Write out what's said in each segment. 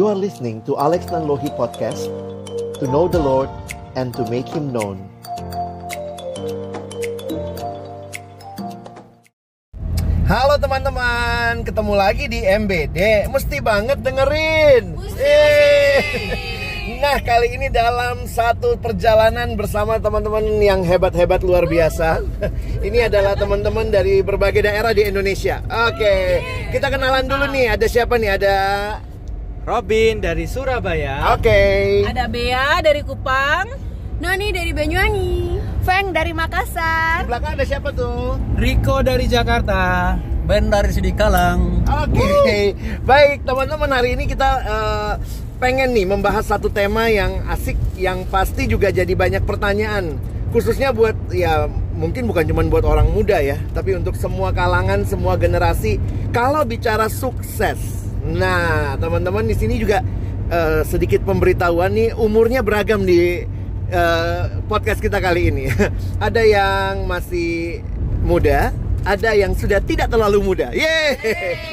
You are listening to Alex Nanlohi Podcast To know the Lord and to make Him known Halo teman-teman, ketemu lagi di MBD. Mesti banget dengerin. Eh. Nah, kali ini dalam satu perjalanan bersama teman-teman yang hebat-hebat luar biasa. Ini adalah teman-teman dari berbagai daerah di Indonesia. Oke, kita kenalan dulu nih. Ada siapa nih? Ada Robin dari Surabaya. Oke. Ada Bea dari Kupang, Noni dari Banyuwangi, Feng dari Di Makassar. belakang ada siapa tuh? Rico dari Jakarta. Ben dari Sidikalang. Oke, baik teman-teman hari ini kita eh, pengen nih membahas satu tema yang asik, yang pasti juga jadi banyak pertanyaan, khususnya buat ya mungkin bukan cuma buat orang muda ya, tapi untuk semua kalangan, semua generasi. Kalau bicara sukses, nah teman-teman di sini juga eh, sedikit pemberitahuan nih, umurnya beragam di eh, podcast kita kali ini. Ada yang masih muda, ada yang sudah tidak terlalu muda. Yeay.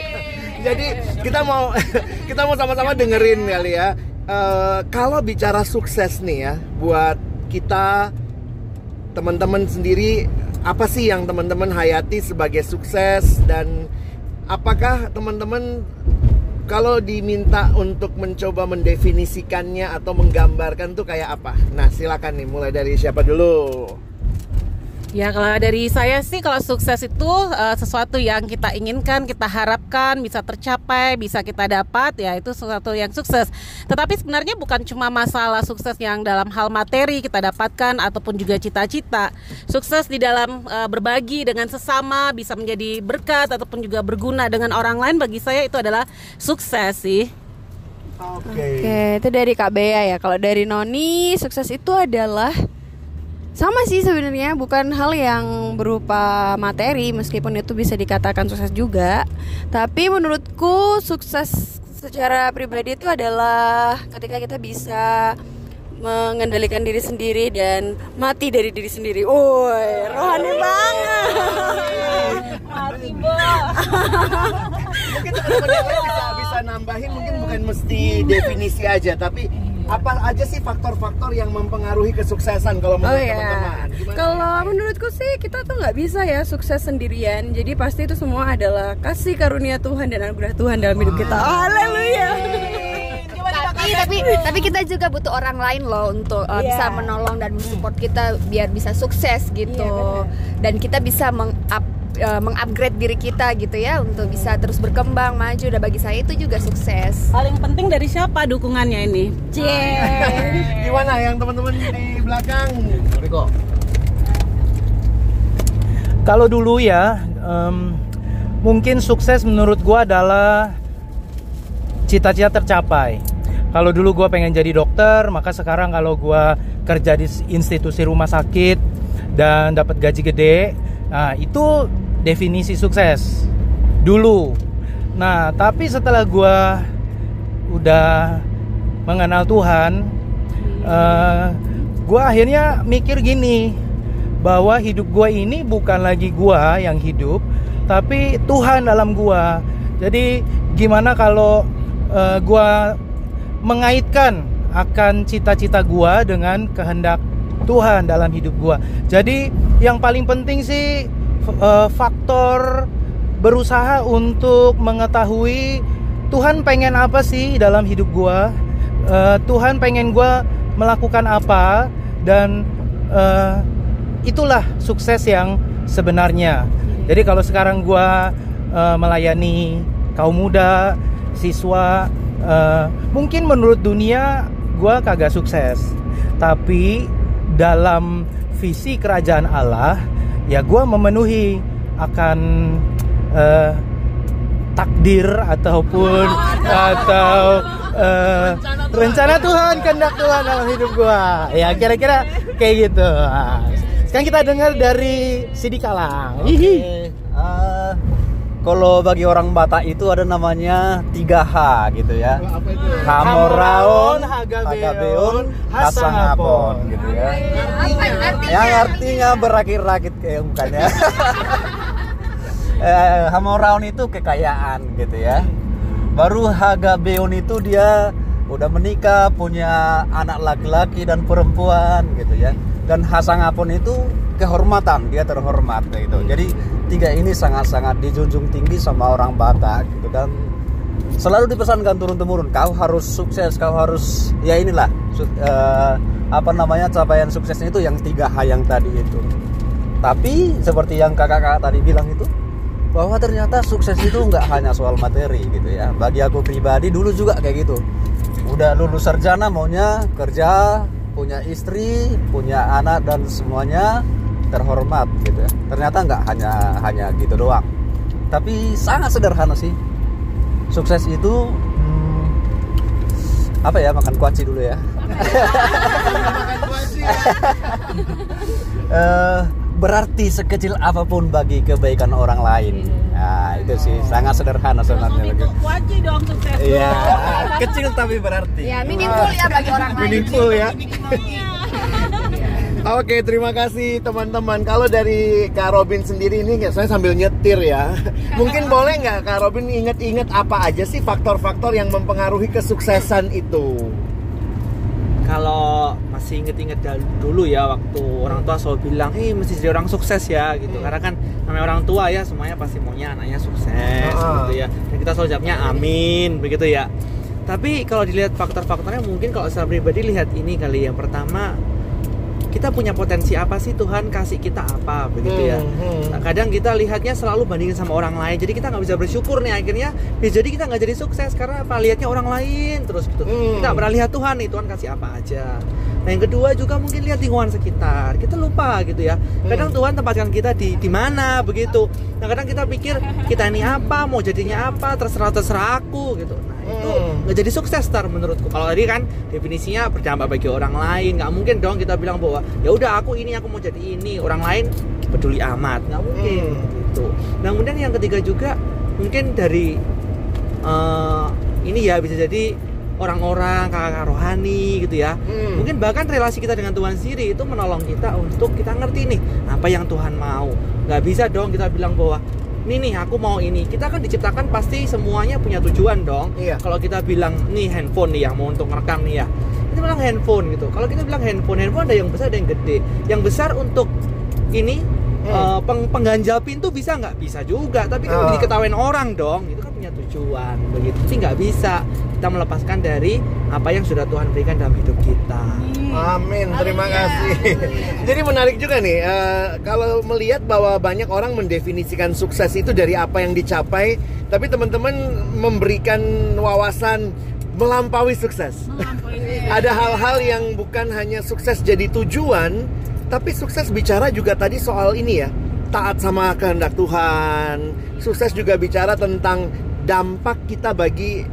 Jadi kita mau kita mau sama-sama dengerin kali ya. Eh, kalau bicara sukses nih ya, buat kita teman-teman sendiri apa sih yang teman-teman hayati sebagai sukses dan apakah teman-teman kalau diminta untuk mencoba mendefinisikannya atau menggambarkan tuh kayak apa? Nah, silakan nih mulai dari siapa dulu? Ya kalau dari saya sih kalau sukses itu eh, sesuatu yang kita inginkan, kita harapkan bisa tercapai, bisa kita dapat ya itu sesuatu yang sukses. Tetapi sebenarnya bukan cuma masalah sukses yang dalam hal materi kita dapatkan ataupun juga cita-cita. Sukses di dalam eh, berbagi dengan sesama bisa menjadi berkat ataupun juga berguna dengan orang lain bagi saya itu adalah sukses sih. Oke. Oke, itu dari Kak Bea ya. Kalau dari Noni, sukses itu adalah sama sih sebenarnya bukan hal yang berupa materi meskipun itu bisa dikatakan sukses juga. Tapi menurutku sukses secara pribadi itu adalah ketika kita bisa mengendalikan diri sendiri dan mati dari diri sendiri. Woi, rohani banget. Mati bo. mungkin teman-teman bisa bisa nambahin mungkin bukan mesti definisi aja tapi apa aja sih faktor-faktor yang mempengaruhi kesuksesan kalau Oh menurut ya, teman-teman? Kalau menurutku sih kita tuh nggak bisa ya sukses sendirian. Jadi pasti itu semua adalah kasih karunia Tuhan dan anugerah Tuhan dalam hidup kita. Haleluya. tapi tapi tapi kita juga butuh orang lain loh untuk uh, Iya. bisa menolong dan mensupport kita biar bisa sukses gitu Iya, dan kita bisa meng-up uh, mengupgrade diri kita gitu ya untuk bisa terus berkembang maju dan bagi saya itu juga sukses Paling penting dari siapa dukungannya ini? Gimana yang teman-teman di belakang? Riko. Kalau dulu ya, em, mungkin sukses menurut gua adalah cita-cita tercapai. Kalau dulu gua pengen jadi dokter, maka sekarang kalau gua kerja di institusi rumah sakit dan dapat gaji gede, nah itu definisi sukses dulu. Nah, tapi setelah gua udah mengenal Tuhan, eh, gua akhirnya mikir gini, bahwa hidup gua ini bukan lagi gua yang hidup, tapi Tuhan dalam gua. Jadi gimana kalau eh, gua mengaitkan akan cita-cita gua dengan kehendak Tuhan dalam hidup gua. Jadi yang paling penting sih eh, faktor berusaha untuk mengetahui Tuhan pengen apa sih dalam hidup gua. Eh, Tuhan pengen gua melakukan apa dan eh, itulah sukses yang sebenarnya. Jadi kalau sekarang gua eh, melayani kaum muda, siswa, mungkin menurut dunia gua kagak sukses. Tapi dalam visi kerajaan Allah, ya gua memenuhi akan eh, takdir ataupun atau eh, rencana Tuhan, kehendak Tuhan dalam hidup gua. Ya kira-kira kayak gitu. Nah, Sekarang kita dengar dari Sidi Kalang. Hihi. Eh, kalau bagi orang Batak itu ada namanya 3H gitu ya. Apa itu? Hamoraon, Hagabeon, Hasangapon. Gitu ya. Yang artinya berakit-rakit kayak bukannya. eh, Hamoraon itu kekayaan gitu ya. baru Haga Beon itu dia udah menikah punya anak laki-laki dan perempuan gitu ya dan Hasangapon itu kehormatan dia terhormat gitu jadi tiga ini sangat-sangat dijunjung tinggi sama orang Batak gitu dan selalu dipesankan turun temurun kau harus sukses kau harus ya inilah eh, apa namanya capaian suksesnya itu yang tiga H yang tadi itu. Tapi seperti yang kakak-kakak tadi bilang itu bahwa ternyata sukses itu nggak hanya soal materi gitu ya. Bagi aku pribadi dulu juga kayak gitu. Udah lulus sarjana maunya kerja punya istri punya anak dan semuanya terhormat gitu ya. Ternyata nggak hanya hanya gitu doang. Tapi sangat sederhana sih. Sukses itu hmm, apa ya makan kuaci dulu ya Eh, berarti sekecil apa pun bagi kebaikan orang lain nah itu sih sangat sederhana sebenarnya begitu wajib dong sukses Iya, kecil tapi berarti. Ya meaningful ya bagi orang lain. Meaningful ya. Oke, terima kasih teman-teman. Kalau dari Kak Robin sendiri ini, saya sambil nyetir ya. Mungkin boleh nggak Kak Robin inget-inget apa aja sih faktor-faktor yang mempengaruhi kesuksesan itu? Kalau masih inget-inget dulu ya waktu orang tua selalu bilang, eh mesti jadi orang sukses ya gitu. Karena kan namanya orang tua ya semuanya pasti maunya anaknya sukses Ah. gitu ya. Dan kita selalu jawabnya amin begitu ya. Tapi kalau dilihat faktor-faktornya mungkin kalau secara pribadi lihat ini kali yang pertama kita punya potensi apa sih? Tuhan kasih kita apa? Begitu ya. Hmm, hmm. Nah, kadang kita lihatnya selalu bandingin sama orang lain. Jadi kita nggak bisa bersyukur nih akhirnya. Ya jadi kita nggak jadi sukses karena apa? Lihatnya orang lain terus gitu. Hmm. kita pernah lihat Tuhan nih Tuhan kasih apa aja nah yang kedua juga mungkin lihat lingkungan sekitar. Kita lupa gitu ya. Kadang Tuhan tempatkan kita di di mana begitu. Nah kadang kita pikir kita ini apa? Mau jadinya apa? Terserah terserah aku gitu. Nah itu Hmm. nggak jadi sukses tar menurutku. Kalau tadi kan definisinya berdampak bagi orang lain. Nggak mungkin dong kita bilang bahwa ya udah aku ini aku mau jadi ini. Orang lain peduli amat. Nggak mungkin Hmm. gitu. Nah kemudian yang ketiga juga mungkin dari eh, ini ya bisa jadi orang-orang kakak rohani gitu ya. Hmm. mungkin bahkan relasi kita dengan Tuhan sendiri itu menolong kita untuk kita ngerti nih apa yang Tuhan mau. Nggak bisa dong kita bilang bahwa nih nih aku mau ini. Kita kan diciptakan pasti semuanya punya tujuan dong. Iya. kalau kita bilang nih handphone nih yang mau untuk ngerekam nih ya. Kita bilang handphone gitu. Kalau kita bilang handphone handphone ada yang besar ada yang gede. Yang besar untuk ini Hmm. eh, peng- pengganjal pintu bisa nggak? Bisa juga tapi kan diketawain orang dong. Itu kan punya tujuan begitu. Sih nggak bisa. Kita melepaskan dari apa yang sudah Tuhan berikan dalam hidup kita. Amin, terima kasih. Jadi menarik juga nih, eh, kalau melihat bahwa banyak orang mendefinisikan sukses itu dari apa yang dicapai, tapi teman-teman memberikan wawasan melampaui sukses. Ada hal-hal yang bukan hanya sukses jadi tujuan, tapi sukses bicara juga tadi soal ini ya, taat sama kehendak Tuhan. Sukses juga bicara tentang dampak kita bagi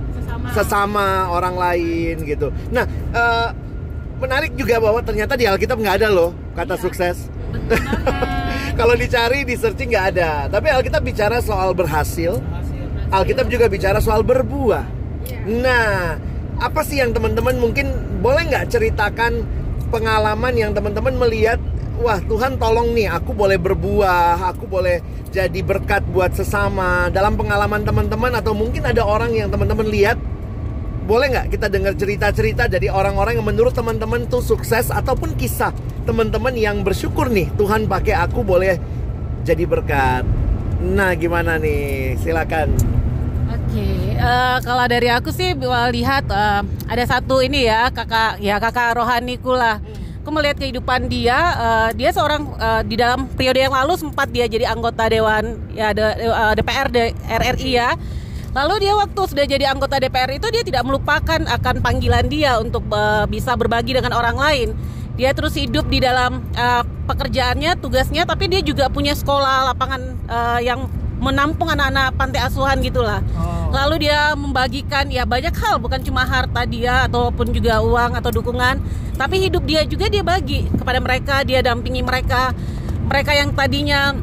sesama orang lain gitu. Nah, eh, menarik juga bahwa ternyata di Alkitab nggak ada loh kata sukses. Kalau dicari di searching nggak ada. Tapi Alkitab bicara soal berhasil. Alkitab juga bicara soal berbuah. Nah, apa sih yang teman-teman mungkin boleh nggak ceritakan pengalaman yang teman-teman melihat Wah Tuhan tolong nih aku boleh berbuah Aku boleh jadi berkat buat sesama Dalam pengalaman teman-teman Atau mungkin ada orang yang teman-teman lihat boleh nggak kita dengar cerita-cerita dari orang-orang yang menurut teman-teman tuh sukses ataupun kisah teman-teman yang bersyukur nih Tuhan pakai aku boleh jadi berkat. Nah gimana nih? Silakan. Eh, kalau dari aku sih lihat eh, ada satu ini ya kakak ya kakak rohaniku lah. Aku melihat kehidupan dia, eh, dia seorang eh, di dalam periode yang lalu sempat dia jadi anggota dewan ya de- eh, DPR de- RRI ya. Lalu dia waktu sudah jadi anggota DPR itu dia tidak melupakan akan panggilan dia untuk eh, bisa berbagi dengan orang lain. Dia terus hidup di dalam eh, pekerjaannya, tugasnya, tapi dia juga punya sekolah lapangan eh, yang menampung anak-anak pantai asuhan gitulah. Lalu dia membagikan ya banyak hal bukan cuma harta dia ataupun juga uang atau dukungan, tapi hidup dia juga dia bagi kepada mereka, dia dampingi mereka. Mereka yang tadinya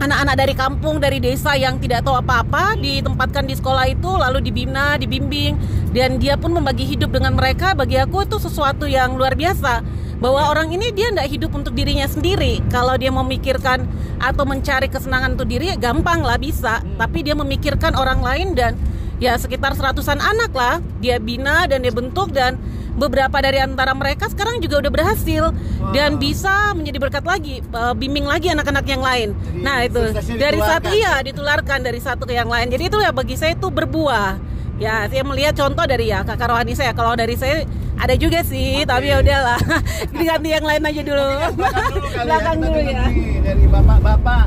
anak-anak dari kampung, dari desa yang tidak tahu apa-apa ditempatkan di sekolah itu lalu dibina, dibimbing dan dia pun membagi hidup dengan mereka. Bagi aku itu sesuatu yang luar biasa bahwa orang ini dia tidak hidup untuk dirinya sendiri. Kalau dia memikirkan atau mencari kesenangan untuk diri, gampang lah bisa. Tapi dia memikirkan orang lain dan ya sekitar seratusan anak lah. Dia bina dan dia bentuk dan beberapa dari antara mereka sekarang juga udah berhasil. Dan bisa menjadi berkat lagi eh, bimbing lagi anak-anak yang lain. Jadi nah itu. dari ditularkan. iya ditularkan dari satu ke yang lain. Jadi itu ya bagi saya itu berbuah. Ya saya melihat contoh dari ya kakak rohani saya. Kalau dari saya ada juga sih tapi ya udahlah. Diganti yang lain aja dulu. Belakang dulu kali Belakang ya, dulu ya. dari bapak-bapak.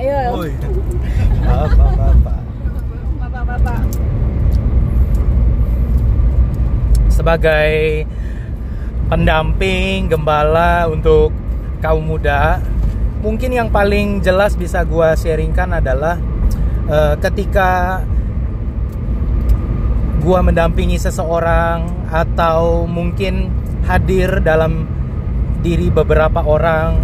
Ayo. Woi. Bapak-bapak. bapak-bapak. Sebagai pendamping gembala untuk kaum muda mungkin yang paling jelas bisa gua sharingkan adalah eh, ketika gua mendampingi seseorang atau mungkin hadir dalam diri beberapa orang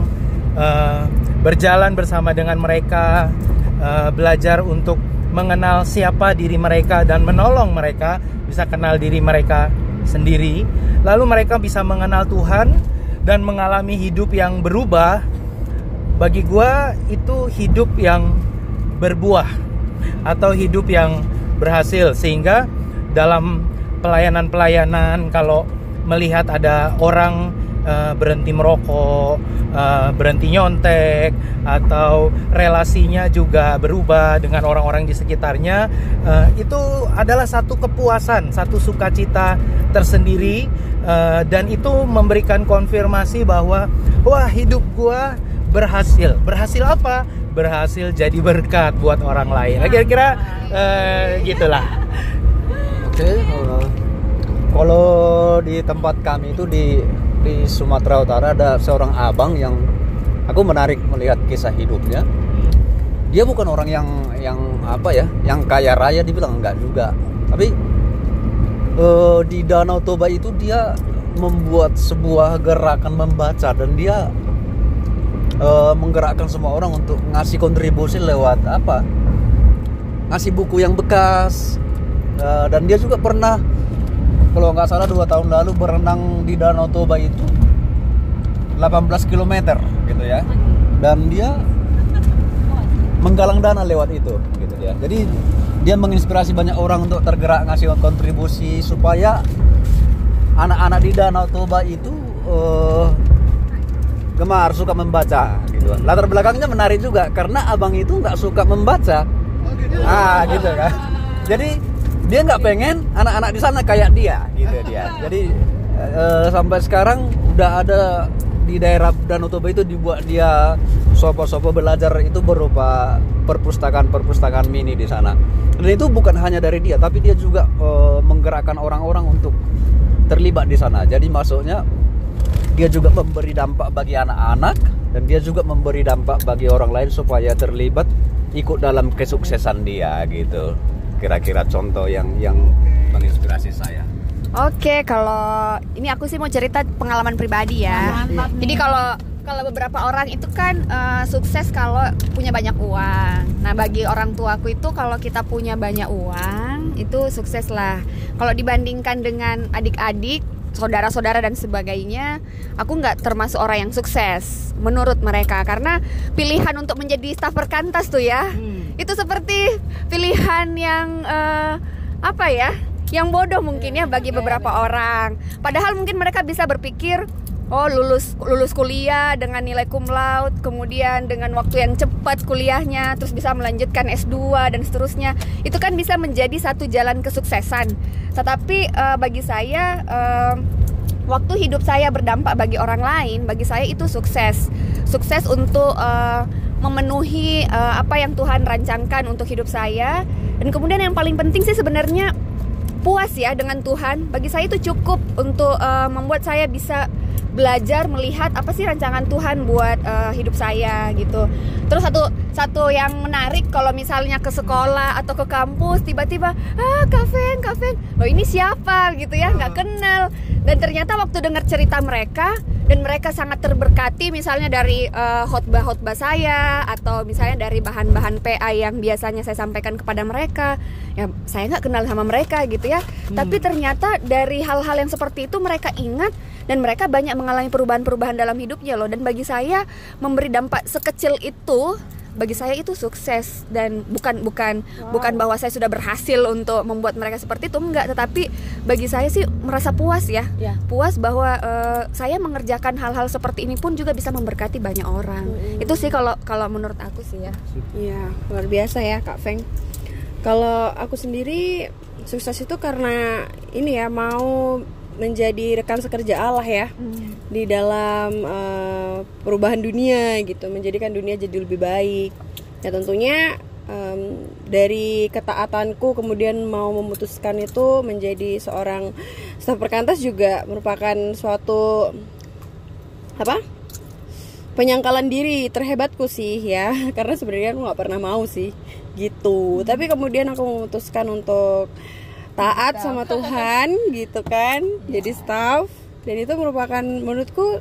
eh, berjalan bersama dengan mereka eh, belajar untuk mengenal siapa diri mereka dan menolong mereka bisa kenal diri mereka sendiri. Lalu mereka bisa mengenal Tuhan dan mengalami hidup yang berubah. Bagi gua itu hidup yang berbuah atau hidup yang berhasil. Sehingga dalam pelayanan-pelayanan kalau melihat ada orang eh, berhenti merokok, eh, berhenti nyontek atau relasinya juga berubah dengan orang-orang di sekitarnya eh, itu adalah satu kepuasan, satu sukacita tersendiri eh, dan itu memberikan konfirmasi bahwa wah hidup gua berhasil. Berhasil apa? Berhasil jadi berkat buat orang lain. Nah, Kira-kira eh, gitulah. Oke, eh, kalau di tempat kami itu di di Sumatera Utara ada seorang abang yang aku menarik melihat kisah hidupnya. Dia bukan orang yang yang apa ya, yang kaya raya dibilang enggak juga. Tapi eh, di Danau Toba itu dia membuat sebuah gerakan membaca dan dia eh, menggerakkan semua orang untuk ngasih kontribusi lewat apa? Ngasih buku yang bekas, Uh, dan dia juga pernah kalau nggak salah dua tahun lalu berenang di Danau Toba itu 18 km gitu ya. Dan dia menggalang dana lewat itu gitu ya jadi dia menginspirasi banyak orang untuk tergerak ngasih kontribusi supaya anak-anak di Danau Toba itu eh, gemar suka membaca gitu. Latar belakangnya menarik juga karena abang itu nggak suka membaca. Ah gitu kan. Jadi dia nggak pengen anak-anak di sana kayak dia gitu dia. Jadi eh, sampai sekarang udah ada di daerah Danau Toba itu dibuat dia sopo-sopo belajar itu berupa perpustakaan-perpustakaan mini di sana. Dan itu bukan hanya dari dia tapi dia juga eh, menggerakkan orang-orang untuk terlibat di sana. Jadi maksudnya dia juga memberi dampak bagi anak-anak dan dia juga memberi dampak bagi orang lain supaya terlibat ikut dalam kesuksesan dia gitu kira-kira contoh yang yang menginspirasi saya Oke, kalau ini aku sih mau cerita pengalaman pribadi ya. Jadi kalau kalau beberapa orang itu kan eh, sukses kalau punya banyak uang. Nah, bagi orang tuaku itu kalau kita punya banyak uang itu sukses lah. Kalau dibandingkan dengan adik-adik, saudara-saudara dan sebagainya, aku nggak termasuk orang yang sukses menurut mereka karena pilihan untuk menjadi staf perkantas tuh ya, itu seperti pilihan yang eh, apa ya? yang bodoh mungkin ya bagi beberapa orang. Padahal mungkin mereka bisa berpikir, oh lulus lulus kuliah dengan nilai cum laude, kemudian dengan waktu yang cepat kuliahnya, terus bisa melanjutkan S2 dan seterusnya. Itu kan bisa menjadi satu jalan kesuksesan. Tetapi eh, bagi saya eh, waktu hidup saya berdampak bagi orang lain, bagi saya itu sukses. Sukses untuk eh, memenuhi eh, apa yang Tuhan rancangkan untuk hidup saya. Dan kemudian yang paling penting sih sebenarnya puas ya dengan Tuhan. Bagi saya itu cukup untuk eh, membuat saya bisa belajar melihat apa sih rancangan Tuhan buat eh, hidup saya gitu. Terus satu satu yang menarik kalau misalnya ke sekolah atau ke kampus tiba-tiba ah Kaven Kaven loh ini siapa? Gitu ya nggak kenal. Dan ternyata waktu dengar cerita mereka dan mereka sangat terberkati misalnya dari eh, khotbah-khotbah saya atau misalnya dari bahan-bahan PA yang biasanya saya sampaikan kepada mereka ya saya nggak kenal sama mereka gitu ya. Tapi ternyata dari hal-hal yang seperti itu mereka ingat dan mereka banyak mengalami perubahan-perubahan dalam hidupnya loh. Dan bagi saya memberi dampak sekecil itu bagi saya itu sukses. Dan bukan bukan bukan bahwa saya sudah berhasil untuk membuat mereka seperti itu enggak. Tetapi bagi saya sih merasa puas ya. Ya. puas bahwa eh, saya mengerjakan hal-hal seperti ini pun juga bisa memberkati banyak orang. Itu sih kalau kalau menurut aku sih ya. Iya, luar biasa ya Kak Feng. Kalau aku sendiri sukses itu karena ini ya mau menjadi rekan sekerja Allah ya. Di dalam eh, perubahan dunia gitu, menjadikan dunia jadi lebih baik. Ya tentunya em, dari ketaatanku kemudian mau memutuskan itu menjadi seorang staf perkantas juga merupakan suatu apa? Penyangkalan diri terhebatku sih ya karena sebenarnya aku nggak pernah mau sih gitu. Tapi kemudian aku memutuskan untuk taat sama Tuhan gitu kan. Jadi staff. Dan itu merupakan menurutku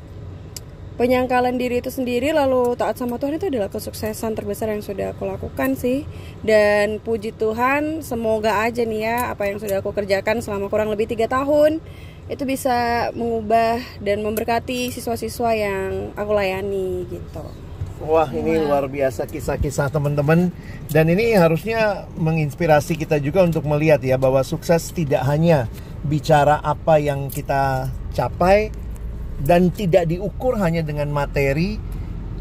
penyangkalan diri itu sendiri lalu taat sama Tuhan itu adalah kesuksesan terbesar yang sudah aku lakukan sih. Dan puji Tuhan semoga aja nih ya apa yang sudah aku kerjakan selama kurang lebih tiga tahun itu bisa mengubah dan memberkati siswa-siswa yang aku layani gitu. Wah ini luar biasa kisah-kisah teman-teman dan ini harusnya menginspirasi kita juga untuk melihat ya bahwa sukses tidak hanya bicara apa yang kita capai dan tidak diukur hanya dengan materi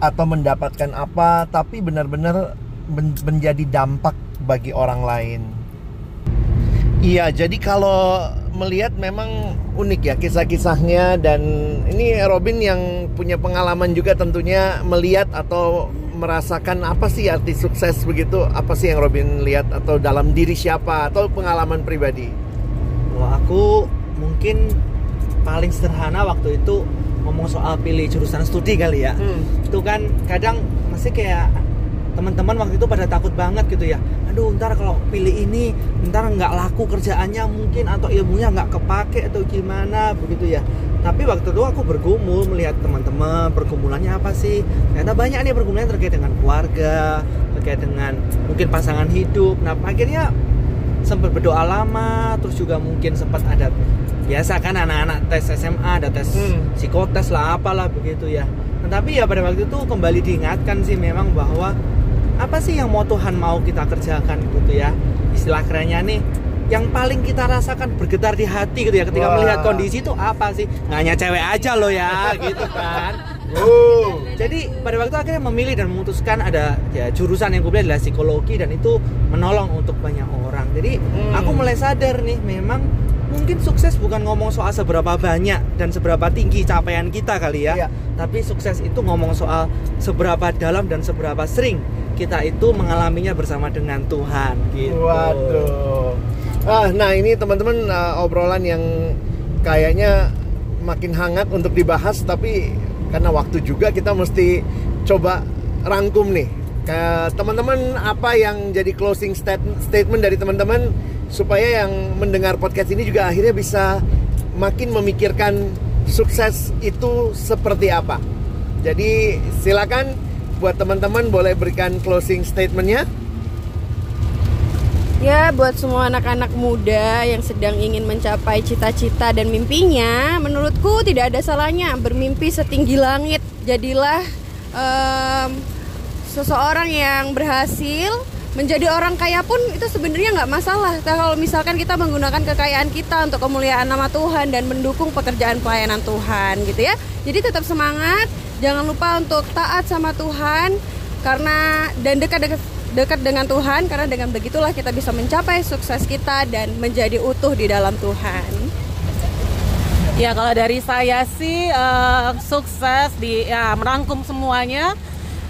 atau mendapatkan apa tapi benar-benar men- menjadi dampak bagi orang lain. Iya, jadi kalau melihat memang unik ya kisah-kisahnya dan ini Robin yang punya pengalaman juga tentunya melihat atau merasakan apa sih arti sukses begitu? Apa sih yang Robin lihat atau dalam diri siapa atau pengalaman pribadi? Kalau aku mungkin paling sederhana waktu itu ngomong soal pilih jurusan studi kali ya. Itu kan kadang masih kayak teman-teman waktu itu pada takut banget gitu ya. Aduh, ntar kalau pilih ini, ntar nggak laku kerjaannya mungkin atau ilmunya nggak kepake atau gimana begitu ya. Tapi waktu itu aku bergumul melihat teman-teman pergumulannya apa sih? Ternyata banyak nih pergumulan terkait dengan keluarga, terkait dengan mungkin pasangan hidup. Nah, akhirnya sempat berdoa lama terus juga mungkin sempat ada biasa kan anak-anak tes SMA ada tes Hmm. psikotes lah apalah begitu ya tetapi ya pada waktu itu kembali diingatkan sih memang bahwa apa sih yang mau Tuhan mau kita kerjakan gitu ya istilah kerennya nih yang paling kita rasakan bergetar di hati gitu ya ketika Wah. melihat kondisi itu apa sih nggak hanya cewek aja loh ya gitu kan Oh. jadi pada waktu akhirnya memilih dan memutuskan ada ya jurusan yang gue pilih adalah psikologi dan itu menolong untuk banyak orang. Jadi Hmm. aku mulai sadar nih memang mungkin sukses bukan ngomong soal seberapa banyak dan seberapa tinggi capaian kita kali ya. Iya. Tapi sukses itu ngomong soal seberapa dalam dan seberapa sering kita itu mengalaminya bersama dengan Tuhan gitu. Waduh. Ah, nah ini teman-teman uh, obrolan yang kayaknya makin hangat untuk dibahas tapi karena waktu juga kita mesti coba rangkum nih. Teman-teman apa yang jadi closing stat- statement dari teman-teman supaya yang mendengar podcast ini juga akhirnya bisa makin memikirkan sukses itu seperti apa. Jadi silakan buat teman-teman boleh berikan closing statementnya. Ya, buat semua anak-anak muda yang sedang ingin mencapai cita-cita dan mimpinya, menurutku tidak ada salahnya bermimpi setinggi langit. Jadilah em, seseorang yang berhasil menjadi orang kaya pun itu sebenarnya nggak masalah. Nah, kalau misalkan kita menggunakan kekayaan kita untuk kemuliaan nama Tuhan dan mendukung pekerjaan pelayanan Tuhan, gitu ya. Jadi tetap semangat, jangan lupa untuk taat sama Tuhan karena dan dekat-dekat dekat dengan Tuhan karena dengan begitulah kita bisa mencapai sukses kita dan menjadi utuh di dalam Tuhan. Ya kalau dari saya sih eh, sukses di ya merangkum semuanya.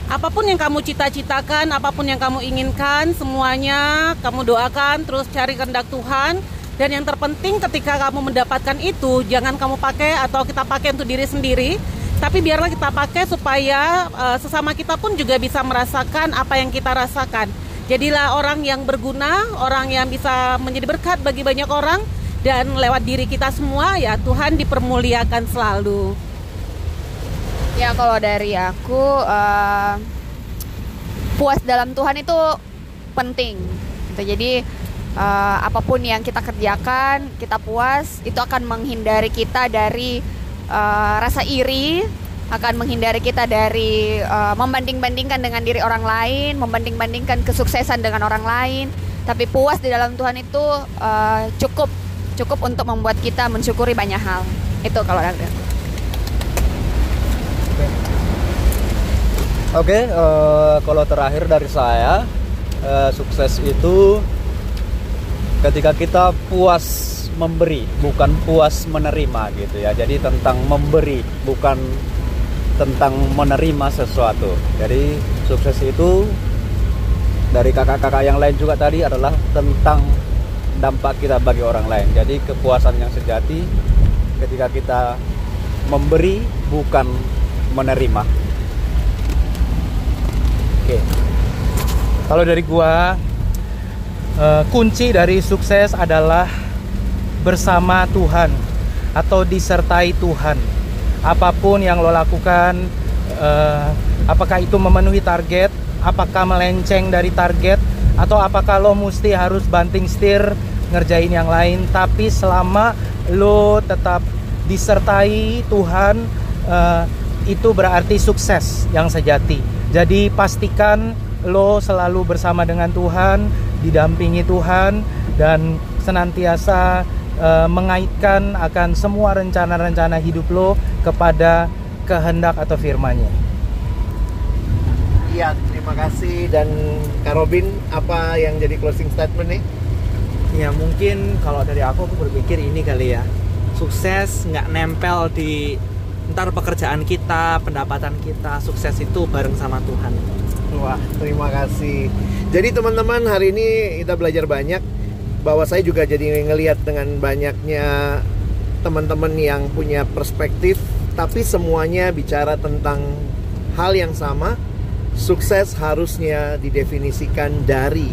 Apa pun yang kamu cita-citakan, apa pun yang kamu inginkan, semuanya kamu doakan, terus cari kehendak Tuhan. Dan yang terpenting ketika kamu mendapatkan itu, jangan kamu pakai atau kita pakai untuk diri sendiri, tapi biarlah kita pakai supaya eh, sesama kita pun juga bisa merasakan apa yang kita rasakan. Jadilah orang yang berguna, orang yang bisa menjadi berkat bagi banyak orang dan lewat diri kita semua ya Tuhan dipermuliakan selalu. Ya kalau dari aku eh, puas dalam Tuhan itu penting. Gitu. Jadi eh, apa pun yang kita kerjakan, kita puas, itu akan menghindari kita dari eh, rasa iri, akan menghindari kita dari uh, membanding-bandingkan dengan diri orang lain, membanding-bandingkan kesuksesan dengan orang lain. Tapi puas di dalam Tuhan itu uh, cukup cukup untuk membuat kita mensyukuri banyak hal. Itu kalau aku. Oke, eh, kalau terakhir dari saya, eh, sukses itu ketika kita puas memberi, bukan puas menerima gitu ya. Jadi tentang memberi, bukan tentang menerima sesuatu. Jadi sukses itu dari kakak-kakak yang lain juga tadi adalah tentang dampak kita bagi orang lain. Jadi kepuasan yang sejati ketika kita memberi bukan menerima. Oke. Kalau dari gua eh, kunci dari sukses adalah bersama Tuhan atau disertai Tuhan. Apa pun yang lo lakukan, eh, apakah itu memenuhi target, apakah melenceng dari target, atau apakah lo mesti harus banting setir ngerjain yang lain. Tapi selama lo tetap disertai Tuhan, eh, itu berarti sukses yang sejati. Jadi pastikan lo selalu bersama dengan Tuhan, didampingi Tuhan dan senantiasa eh, mengaitkan akan semua rencana-rencana hidup lo kepada kehendak atau firman-Nya. Iya, terima kasih dan Kak Robin apa yang jadi closing statement nih? Ya mungkin kalau dari aku aku berpikir ini kali ya Sukses nggak nempel di ntar pekerjaan kita, pendapatan kita Sukses itu bareng sama Tuhan Wah, terima kasih. Jadi teman-teman hari ini kita belajar banyak bahwa saya juga jadi ngelihat dengan banyaknya teman-teman yang punya perspektif tapi semuanya bicara tentang hal yang sama. Sukses harusnya didefinisikan dari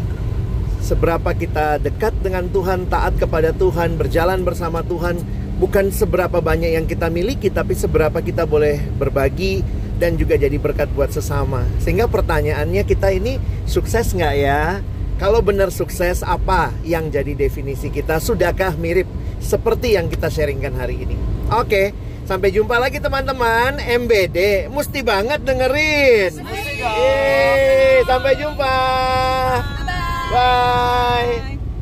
seberapa kita dekat dengan Tuhan, taat kepada Tuhan, berjalan bersama Tuhan, bukan seberapa banyak yang kita miliki tapi seberapa kita boleh berbagi dan juga jadi berkat buat sesama. Sehingga pertanyaannya kita ini sukses nggak ya? Kalau benar sukses, apa yang jadi definisi kita? Sudahkah mirip seperti yang kita sharingkan hari ini? Oke, sampai jumpa lagi teman-teman. MBD, mesti banget dengerin. Yeay, sampai jumpa. Bye.